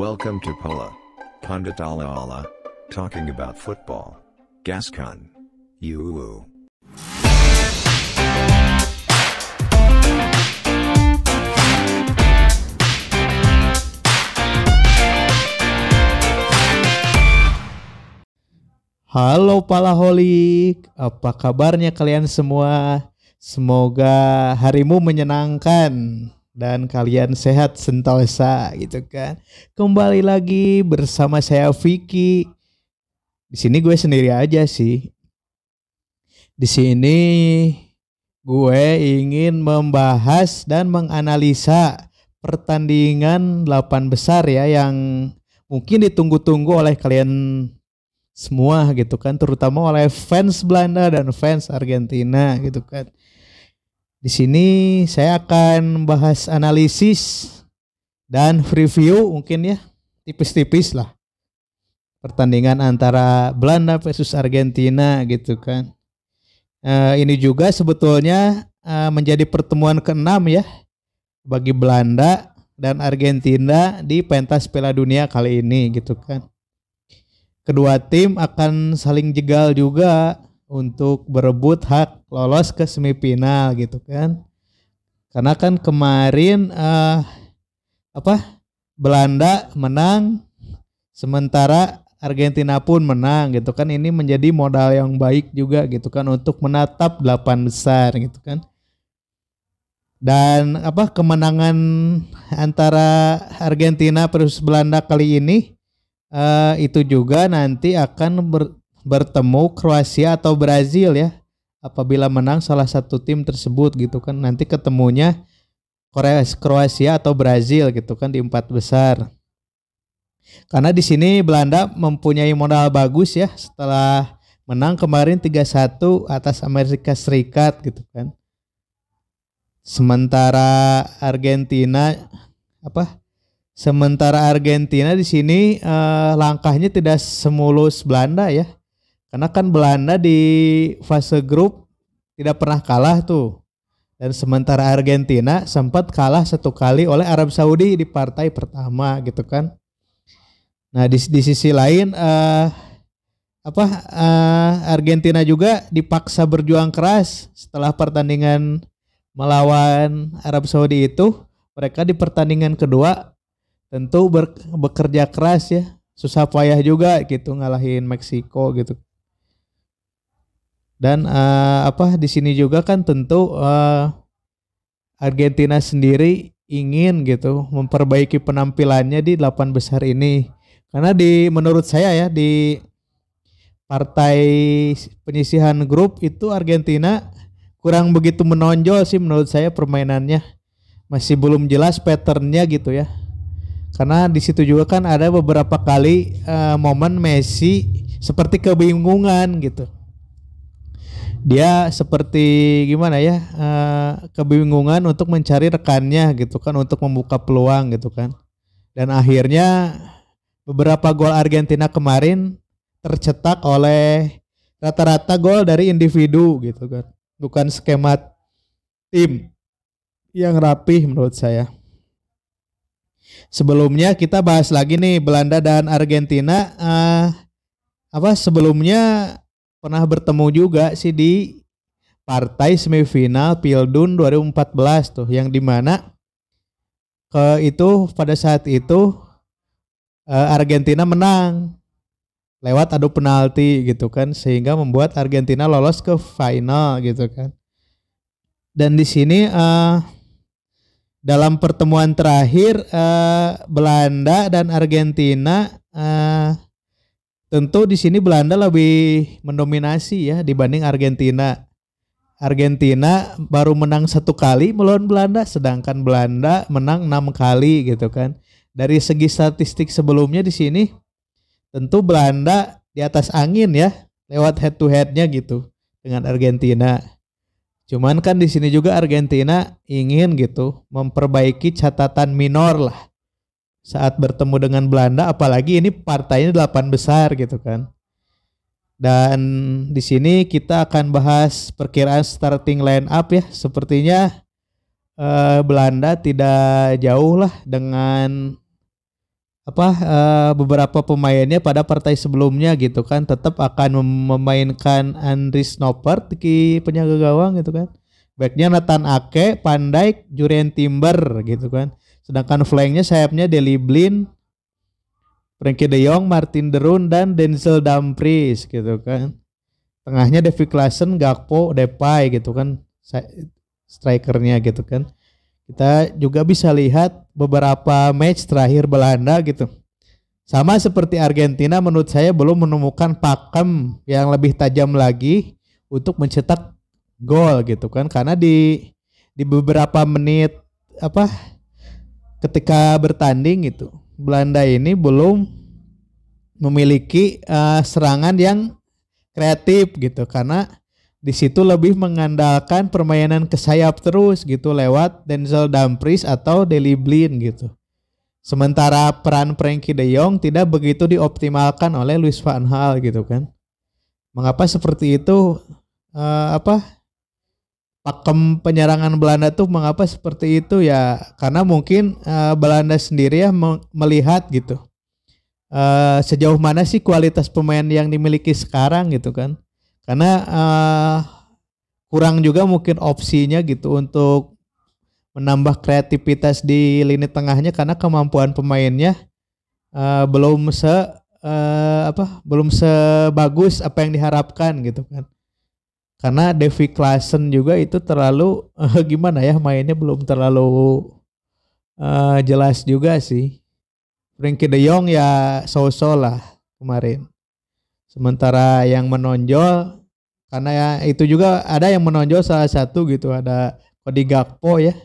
Welcome to Pola. Pundit Ala Ala. Talking about football. Gascon. You. Halo Palaholik, apa kabarnya kalian semua? Semoga harimu menyenangkan dan kalian sehat sentosa gitu kan. Kembali lagi bersama saya Vicky. Di sini gue sendiri aja sih. Di sini gue ingin membahas dan menganalisa pertandingan 8 besar ya yang mungkin ditunggu-tunggu oleh kalian semua gitu kan terutama oleh fans Belanda dan fans Argentina gitu kan di sini saya akan bahas analisis dan review mungkin ya tipis-tipis lah. Pertandingan antara Belanda versus Argentina gitu kan. Uh, ini juga sebetulnya uh, menjadi pertemuan keenam ya bagi Belanda dan Argentina di pentas Piala Dunia kali ini gitu kan. Kedua tim akan saling jegal juga untuk berebut hak lolos ke semifinal gitu kan. Karena kan kemarin uh, apa Belanda menang sementara Argentina pun menang gitu kan. Ini menjadi modal yang baik juga gitu kan untuk menatap delapan besar gitu kan. Dan apa kemenangan antara Argentina versus Belanda kali ini uh, itu juga nanti akan ber, bertemu Kroasia atau Brazil ya. Apabila menang salah satu tim tersebut gitu kan nanti ketemunya Korea Kroasia atau Brazil gitu kan di empat besar. Karena di sini Belanda mempunyai modal bagus ya setelah menang kemarin 3-1 atas Amerika Serikat gitu kan. Sementara Argentina apa Sementara Argentina di sini uh, langkahnya tidak semulus Belanda ya. Karena kan Belanda di fase grup tidak pernah kalah tuh. Dan sementara Argentina sempat kalah satu kali oleh Arab Saudi di partai pertama gitu kan. Nah di, di sisi lain uh, apa uh, Argentina juga dipaksa berjuang keras setelah pertandingan melawan Arab Saudi itu mereka di pertandingan kedua tentu ber, bekerja keras ya susah payah juga gitu ngalahin Meksiko gitu dan uh, apa di sini juga kan tentu uh, Argentina sendiri ingin gitu memperbaiki penampilannya di delapan besar ini. Karena di menurut saya ya di partai penyisihan grup itu Argentina kurang begitu menonjol sih menurut saya permainannya. Masih belum jelas patternnya gitu ya. Karena di situ juga kan ada beberapa kali uh, momen Messi seperti kebingungan gitu. Dia seperti gimana ya uh, kebingungan untuk mencari rekannya gitu kan untuk membuka peluang gitu kan. Dan akhirnya beberapa gol Argentina kemarin tercetak oleh rata-rata gol dari individu gitu kan. Bukan skema tim yang rapih menurut saya. Sebelumnya kita bahas lagi nih Belanda dan Argentina. Uh, apa sebelumnya pernah bertemu juga sih di partai semifinal Pildun 2014 tuh yang di mana ke itu pada saat itu uh, Argentina menang lewat adu penalti gitu kan sehingga membuat Argentina lolos ke final gitu kan. Dan di sini uh, dalam pertemuan terakhir uh, Belanda dan Argentina uh, tentu di sini Belanda lebih mendominasi ya dibanding Argentina. Argentina baru menang satu kali melawan Belanda, sedangkan Belanda menang enam kali gitu kan. Dari segi statistik sebelumnya di sini tentu Belanda di atas angin ya lewat head to headnya gitu dengan Argentina. Cuman kan di sini juga Argentina ingin gitu memperbaiki catatan minor lah saat bertemu dengan Belanda apalagi ini partainya delapan besar gitu kan. Dan di sini kita akan bahas perkiraan starting line up ya. Sepertinya eh, Belanda tidak jauh lah dengan apa uh, beberapa pemainnya pada partai sebelumnya gitu kan tetap akan memainkan Andris Noppert di penjaga gawang gitu kan. Backnya Nathan Ake, Pandai, Jurien Timber gitu kan. Sedangkan flanknya sayapnya Deli Blin, Frankie De Jong, Martin Derun dan Denzel Dumfries gitu kan. Tengahnya Devi Klassen, Gakpo, Depay gitu kan. Strikernya gitu kan. Kita juga bisa lihat beberapa match terakhir Belanda gitu. Sama seperti Argentina menurut saya belum menemukan pakem yang lebih tajam lagi untuk mencetak gol gitu kan karena di di beberapa menit apa ketika bertanding gitu Belanda ini belum memiliki uh, serangan yang kreatif gitu karena di situ lebih mengandalkan permainan ke sayap terus gitu lewat Denzel Dumfries atau Deli Blin gitu. Sementara peran Frankie De Jong tidak begitu dioptimalkan oleh Luis van Gaal gitu kan. Mengapa seperti itu? Uh, apa pakem penyerangan Belanda tuh mengapa seperti itu ya? Karena mungkin uh, Belanda sendiri ya melihat gitu. Uh, sejauh mana sih kualitas pemain yang dimiliki sekarang gitu kan? Karena uh, kurang juga mungkin opsinya gitu untuk menambah kreativitas di lini tengahnya karena kemampuan pemainnya uh, belum se uh, apa belum sebagus apa yang diharapkan gitu kan karena Devi Klassen juga itu terlalu uh, gimana ya mainnya belum terlalu uh, jelas juga sih. Frankie De Jong ya so-so lah kemarin. Sementara yang menonjol karena ya itu juga ada yang menonjol salah satu gitu ada Cody Gakpo ya.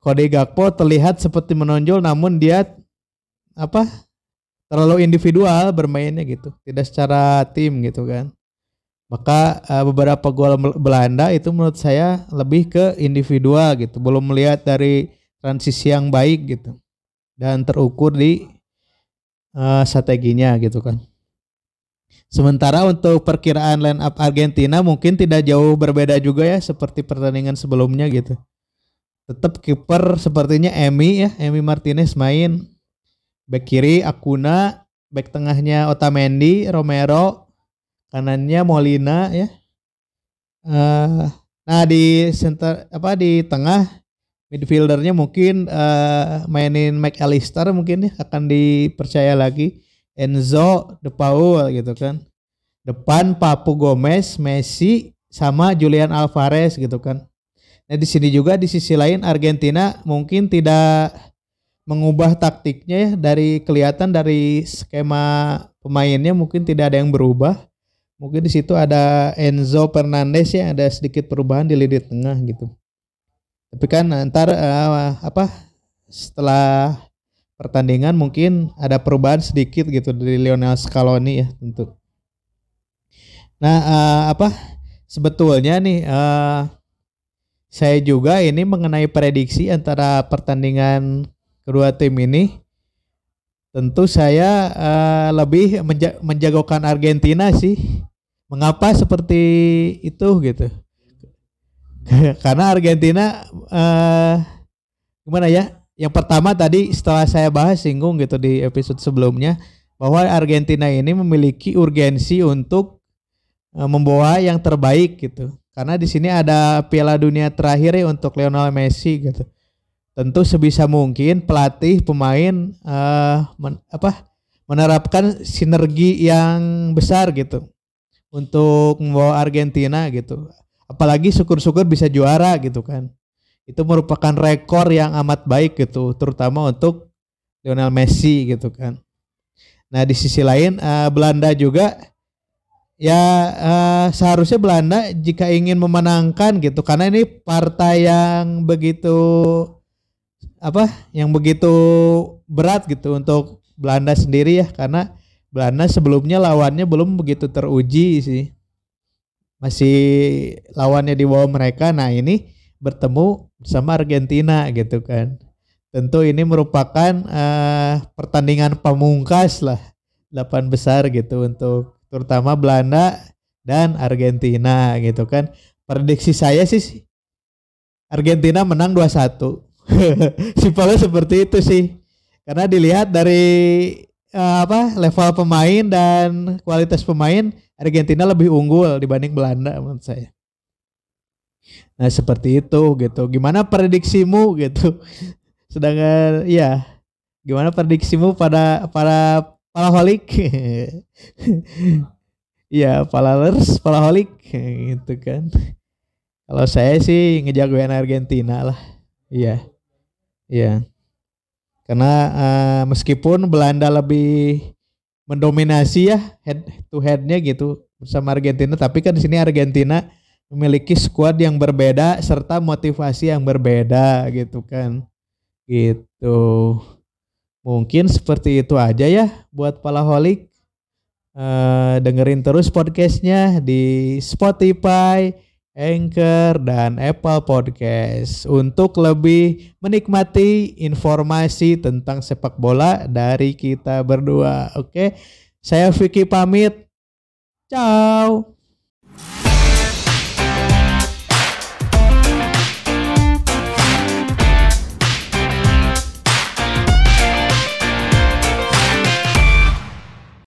Cody Gakpo terlihat seperti menonjol namun dia apa terlalu individual bermainnya gitu, tidak secara tim gitu kan. Maka uh, beberapa gol Belanda itu menurut saya lebih ke individual gitu, belum melihat dari transisi yang baik gitu dan terukur di uh, strateginya gitu kan. Sementara untuk perkiraan line up Argentina mungkin tidak jauh berbeda juga ya seperti pertandingan sebelumnya gitu. Tetap kiper sepertinya Emi ya, Emi Martinez main. Back kiri Akuna, back tengahnya Otamendi, Romero, kanannya Molina ya. Uh, nah di center apa di tengah midfieldernya mungkin uh, mainin McAllister mungkin ya akan dipercaya lagi Enzo De Paul gitu kan. Depan Papu Gomez, Messi sama Julian Alvarez gitu kan. Nah di sini juga di sisi lain Argentina mungkin tidak mengubah taktiknya ya dari kelihatan dari skema pemainnya mungkin tidak ada yang berubah Mungkin di situ ada Enzo Fernandez ya ada sedikit perubahan di lini tengah gitu. Tapi kan ntar uh, apa setelah pertandingan mungkin ada perubahan sedikit gitu dari Lionel Scaloni ya tentu. Nah uh, apa sebetulnya nih uh, saya juga ini mengenai prediksi antara pertandingan kedua tim ini tentu saya uh, lebih menja menjagokan Argentina sih Mengapa seperti itu gitu? Karena Argentina uh, gimana ya? Yang pertama tadi setelah saya bahas singgung gitu di episode sebelumnya bahwa Argentina ini memiliki urgensi untuk uh, membawa yang terbaik gitu. Karena di sini ada Piala Dunia terakhir ya untuk Lionel Messi gitu. Tentu sebisa mungkin pelatih pemain uh, men, apa menerapkan sinergi yang besar gitu untuk membawa Argentina gitu. Apalagi syukur-syukur bisa juara gitu kan. Itu merupakan rekor yang amat baik gitu, terutama untuk Lionel Messi gitu kan. Nah di sisi lain uh, Belanda juga ya uh, seharusnya Belanda jika ingin memenangkan gitu karena ini partai yang begitu apa yang begitu berat gitu untuk Belanda sendiri ya karena Belanda sebelumnya lawannya belum begitu teruji sih. Masih lawannya di bawah mereka. Nah, ini bertemu sama Argentina gitu kan. Tentu ini merupakan uh, pertandingan pamungkas lah. Delapan besar gitu untuk terutama Belanda dan Argentina gitu kan. Prediksi saya sih Argentina menang 2-1. Simpelnya seperti itu sih. Karena dilihat dari uh, apa level pemain dan kualitas pemain Argentina lebih unggul dibanding Belanda menurut saya. Nah seperti itu gitu. Gimana prediksimu gitu? Sedangkan ya gimana prediksimu pada para palaholik? Iya, palalers, palaholik gitu kan. Kalau saya sih ngejagoin Argentina lah. Iya. Iya. Karena uh, meskipun Belanda lebih mendominasi ya head to headnya gitu bersama Argentina, tapi kan di sini Argentina memiliki skuad yang berbeda serta motivasi yang berbeda gitu kan. Gitu. Mungkin seperti itu aja ya buat Palaholik. Uh, dengerin terus podcastnya di Spotify, Anchor, dan Apple Podcast untuk lebih menikmati informasi tentang sepak bola dari kita berdua. Oke, saya Vicky pamit. Ciao.